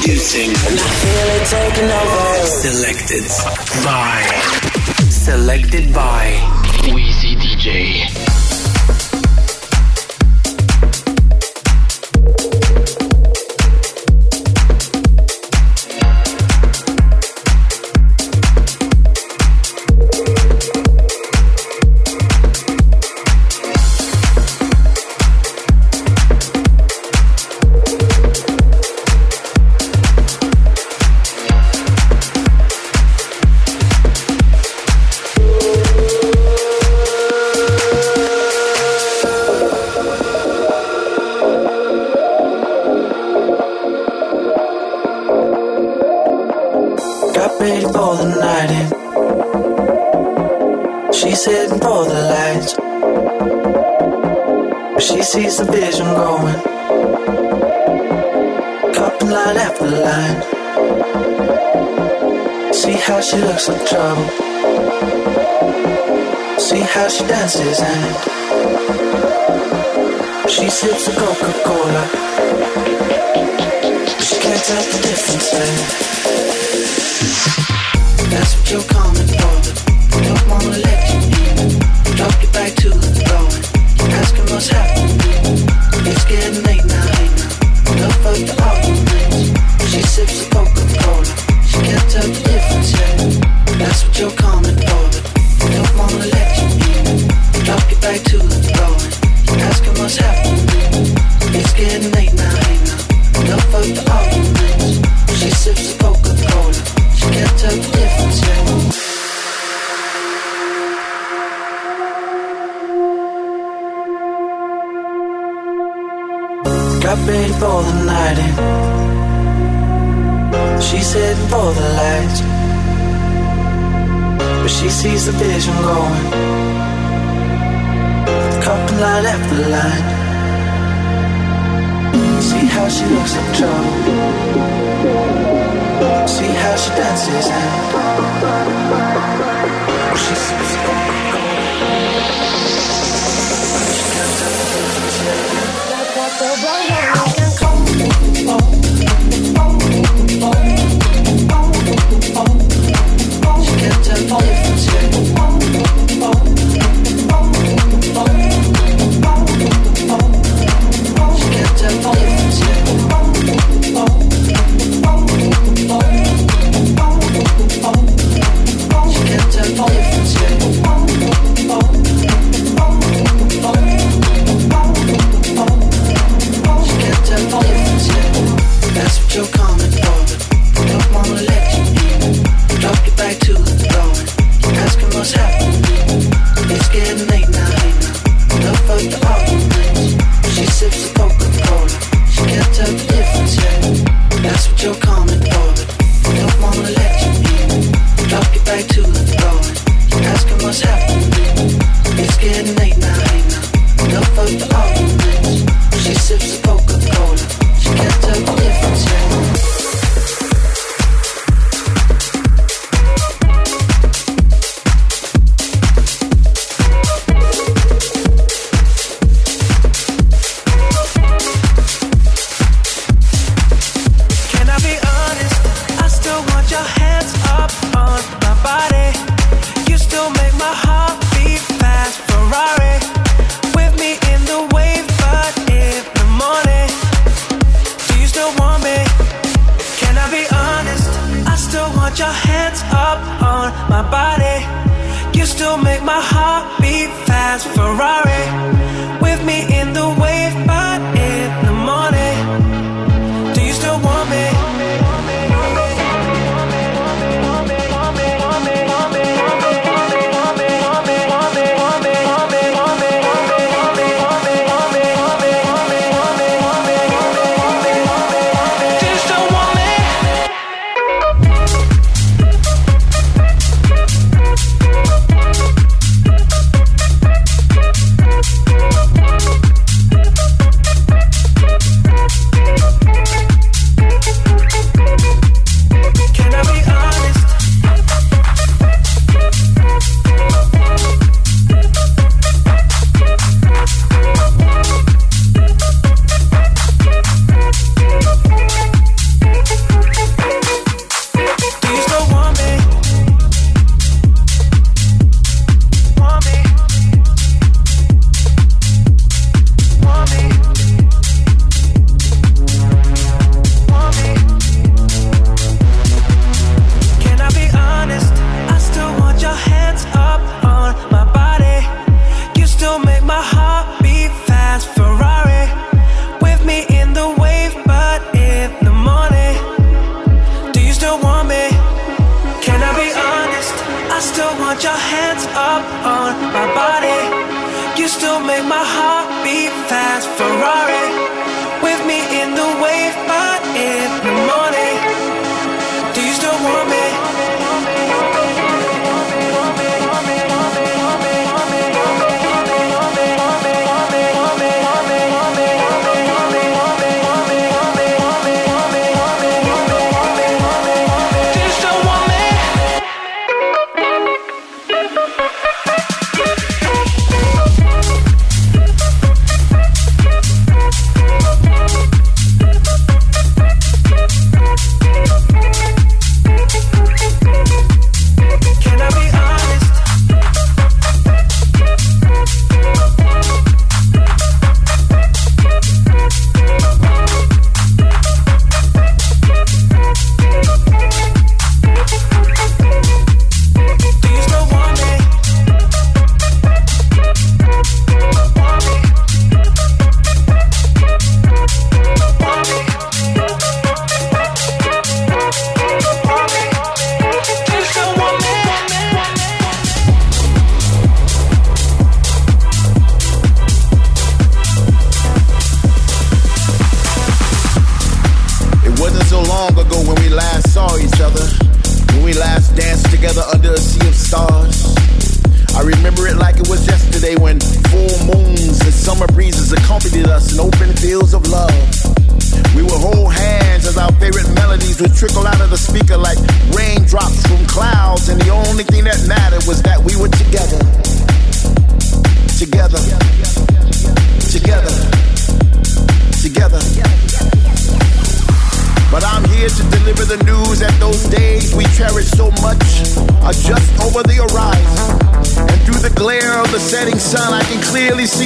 Producing. And I feel it taking over. Selected by. Selected by. Wheezy DJ. She sips a Coca Cola. She can't tell the difference, man. That's what you're coming for. Don't wanna let you you back to the. Asking what's happening. It's getting late now, late now. For the. She sips a Coca Cola. She can't tell the difference. That's what you're coming for back to the asking what's happening. It's getting late now, ain't. Enough of the. She sips Coca Cola. She. Got ready for the. She's heading for the lights. But she sees the vision going line after line. See how she looks up, trouble. See how she dances and she sips Coca-Cola.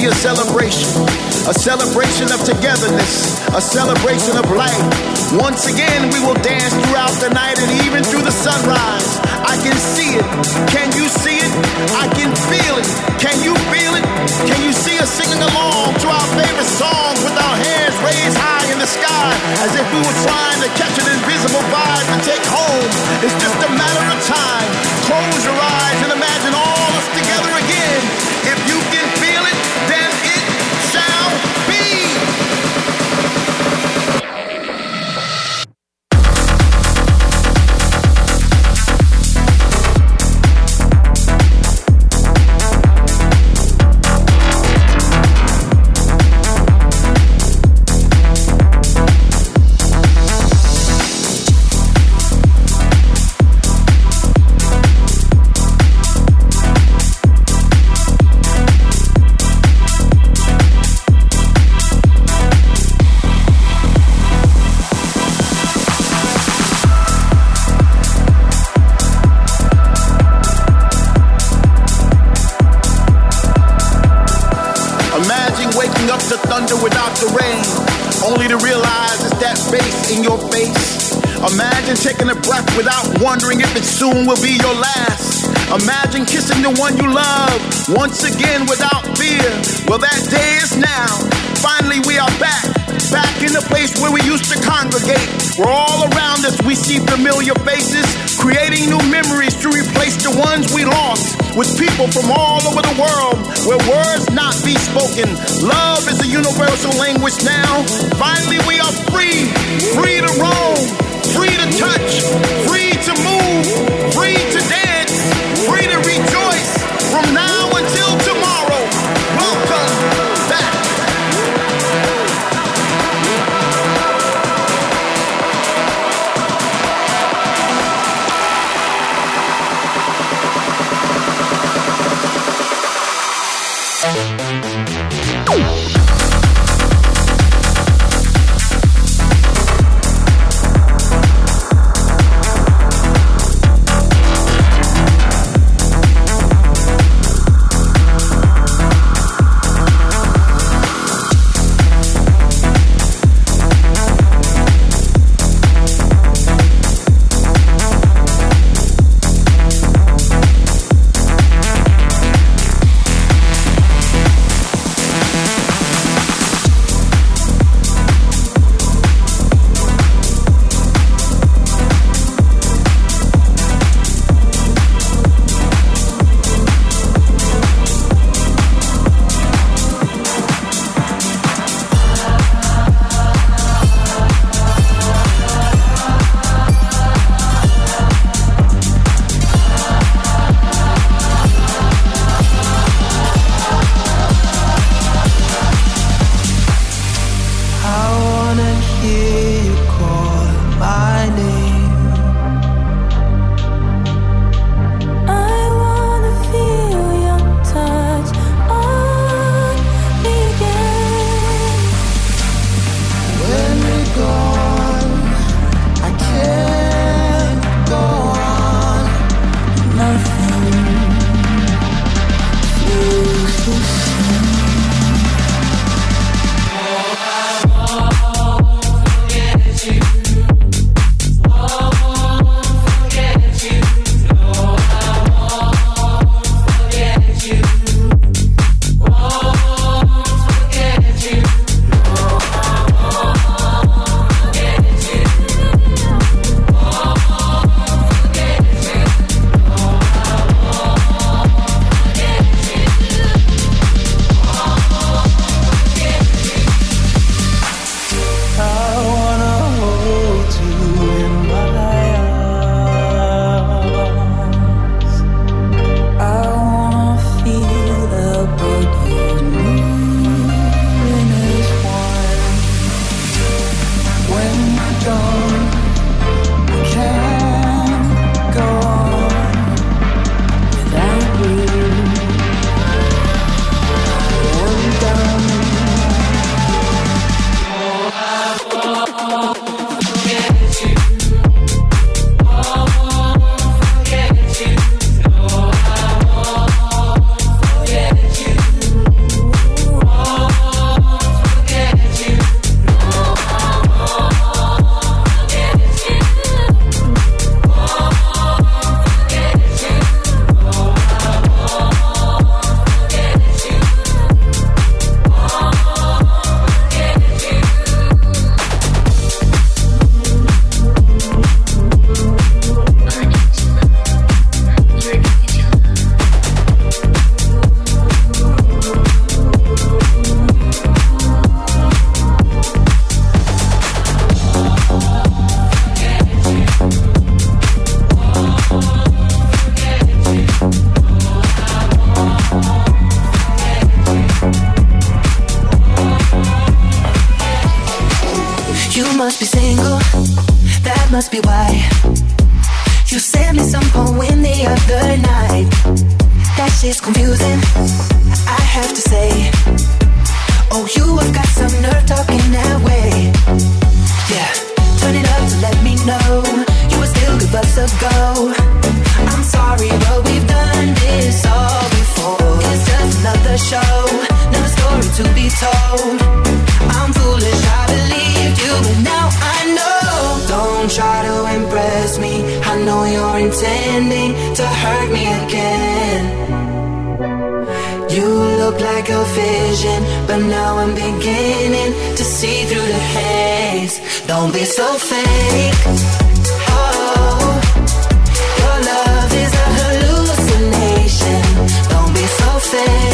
A celebration. A celebration of togetherness, a celebration of life. Once again, we will dance throughout the night and even through the sunrise. I can see it. Can you see it? I can feel it. Can you feel it? Can you see us singing along to our favorite songs with our hands raised high in the sky as if we were trying to catch an invisible vibe to take home? It's just a matter of time. Close your eyes and imagine all us together again. Soon will be your last. Imagine kissing the one you love once again without fear. Well, that day is now. Finally, we are back. Back in the place where we used to congregate. Where all around us we see familiar faces, creating new memories to replace the ones we lost. With people from all over the world, where words not be spoken. Love is a universal language now. Finally, we are free, free to roam, free to touch, free to move, free to dance, free to must be why you sent me some poem the other night. That shit's confusing. I have to say, oh, you have got some nerve talking that way. Yeah, turn it up to let me know you would still give us a go. I'm sorry, but we've done this all before. It's just another show, another story to be told. I'm foolish, I believed you, but now I know. Don't try to impress me. I know you're intending to hurt me again. You look like a vision, but now I'm beginning to see through the haze. Don't be so fake. Oh, your love is a hallucination. Don't be so fake.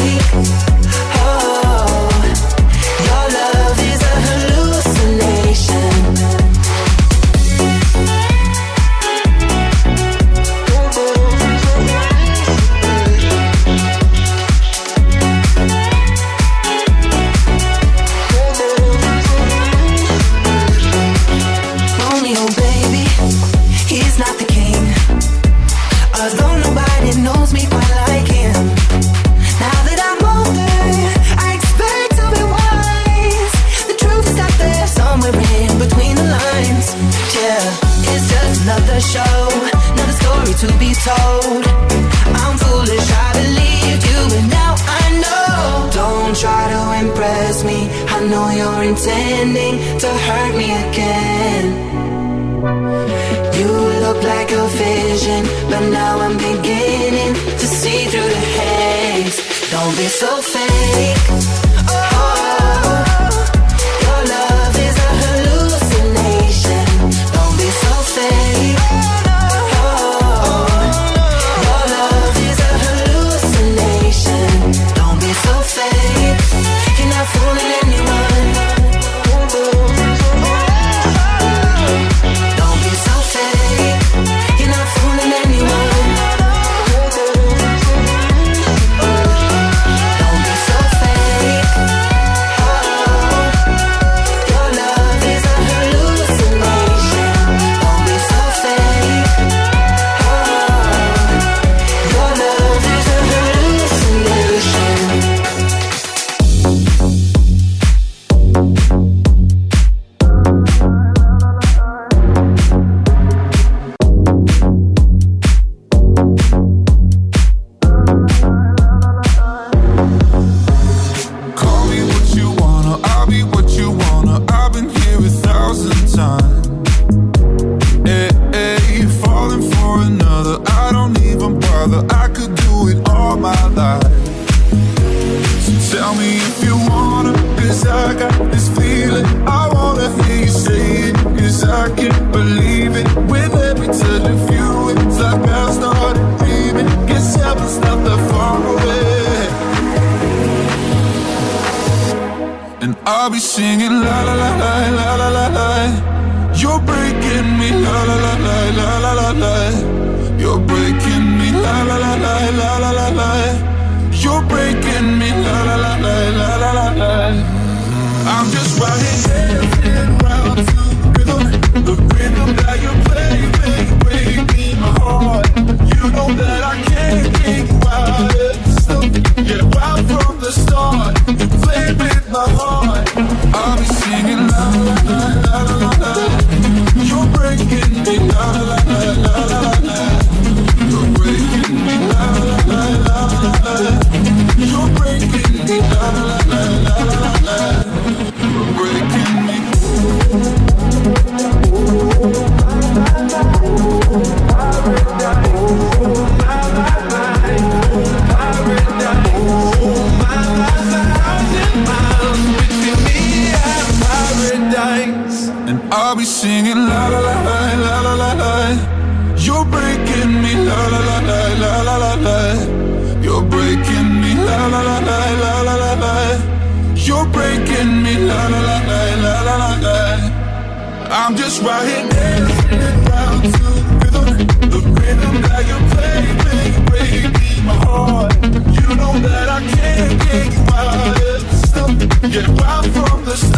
so fast.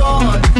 From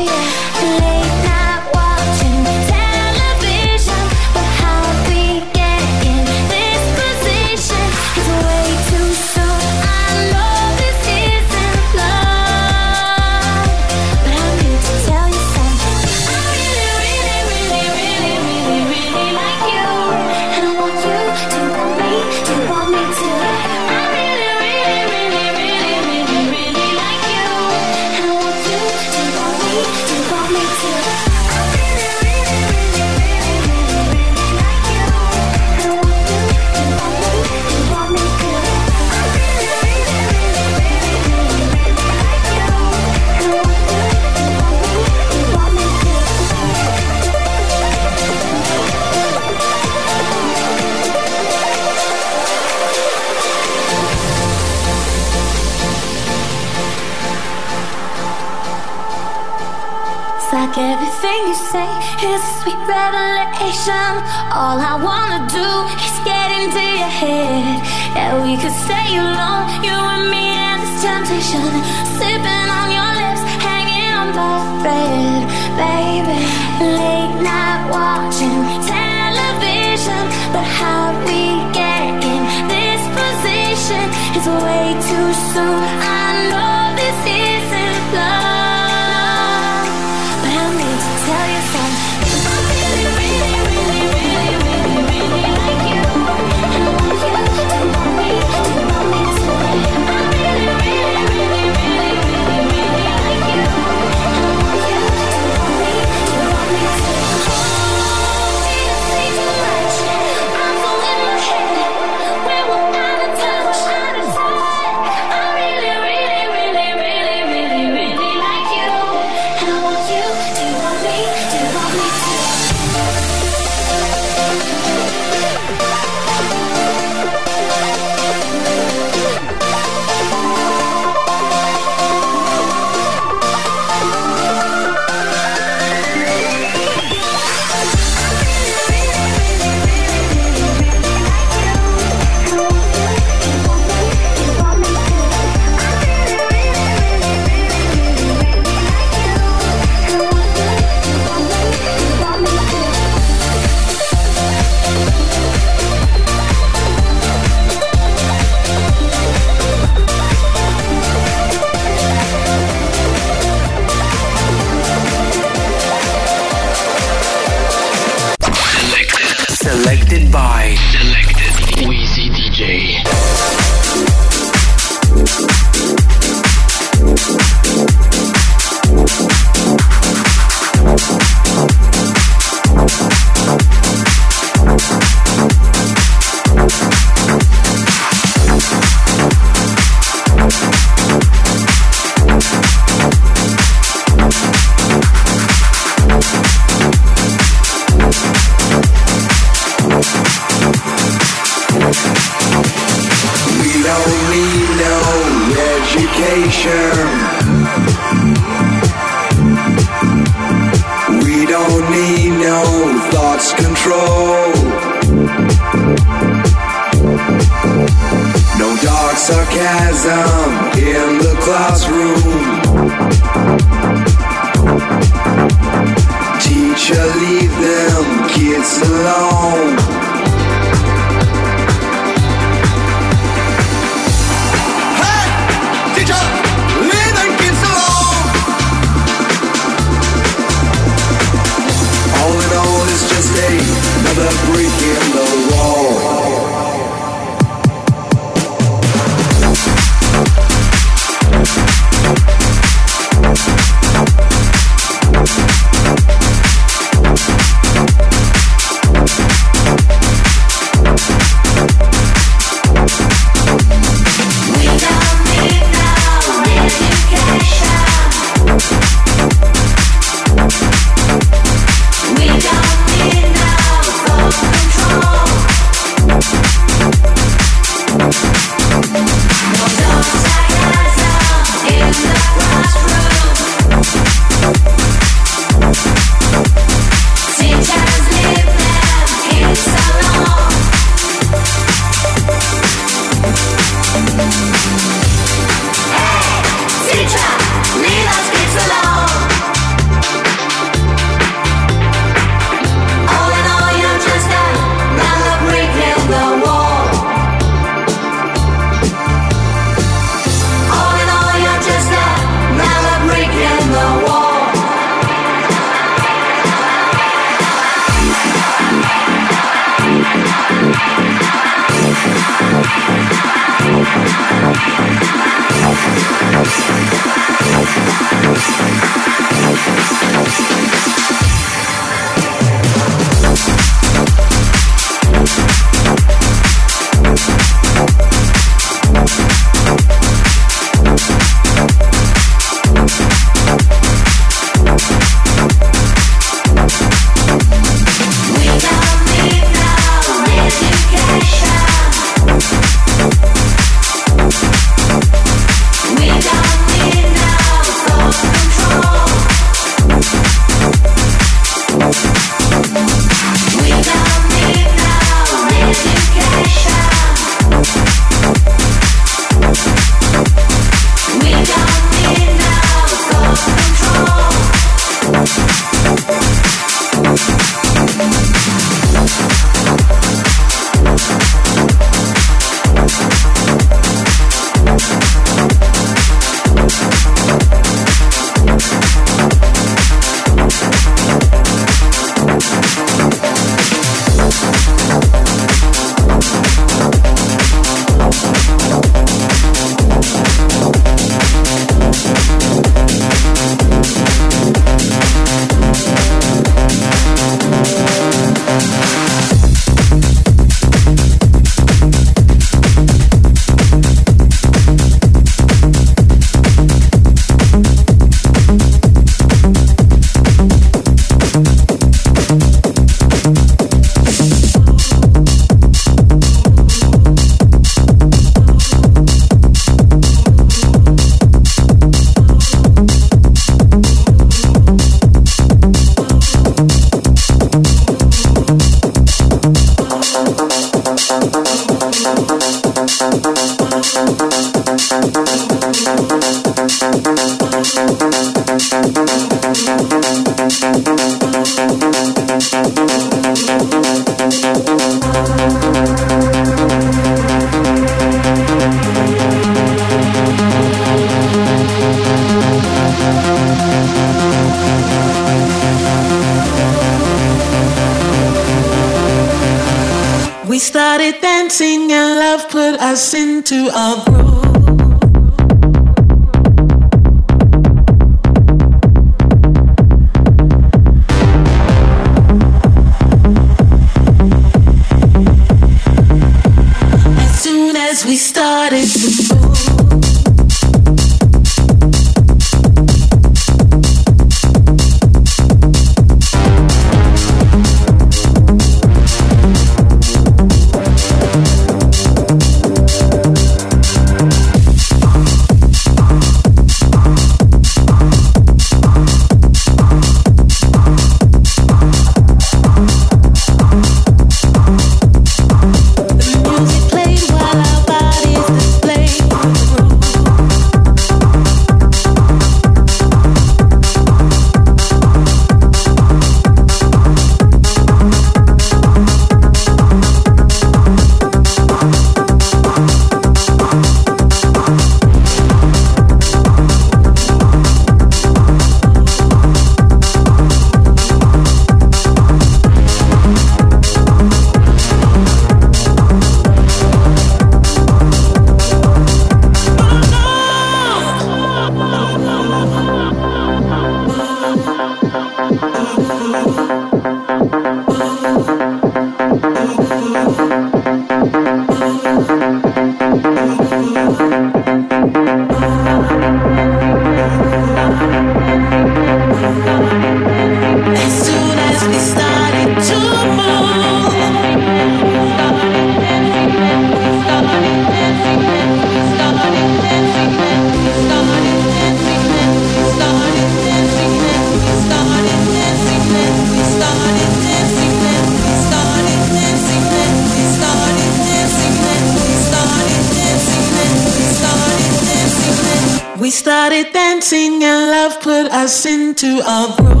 us into a groove.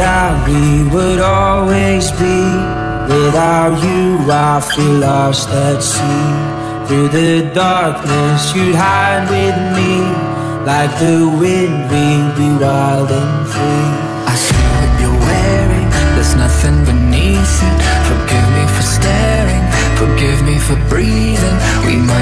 diary would always be. Without you, I feel lost at sea. Through the darkness, you'd hide with me. Like the wind, we'd be wild and free. I see what you're wearing, there's nothing beneath it. Forgive me for staring, forgive me for breathing. We might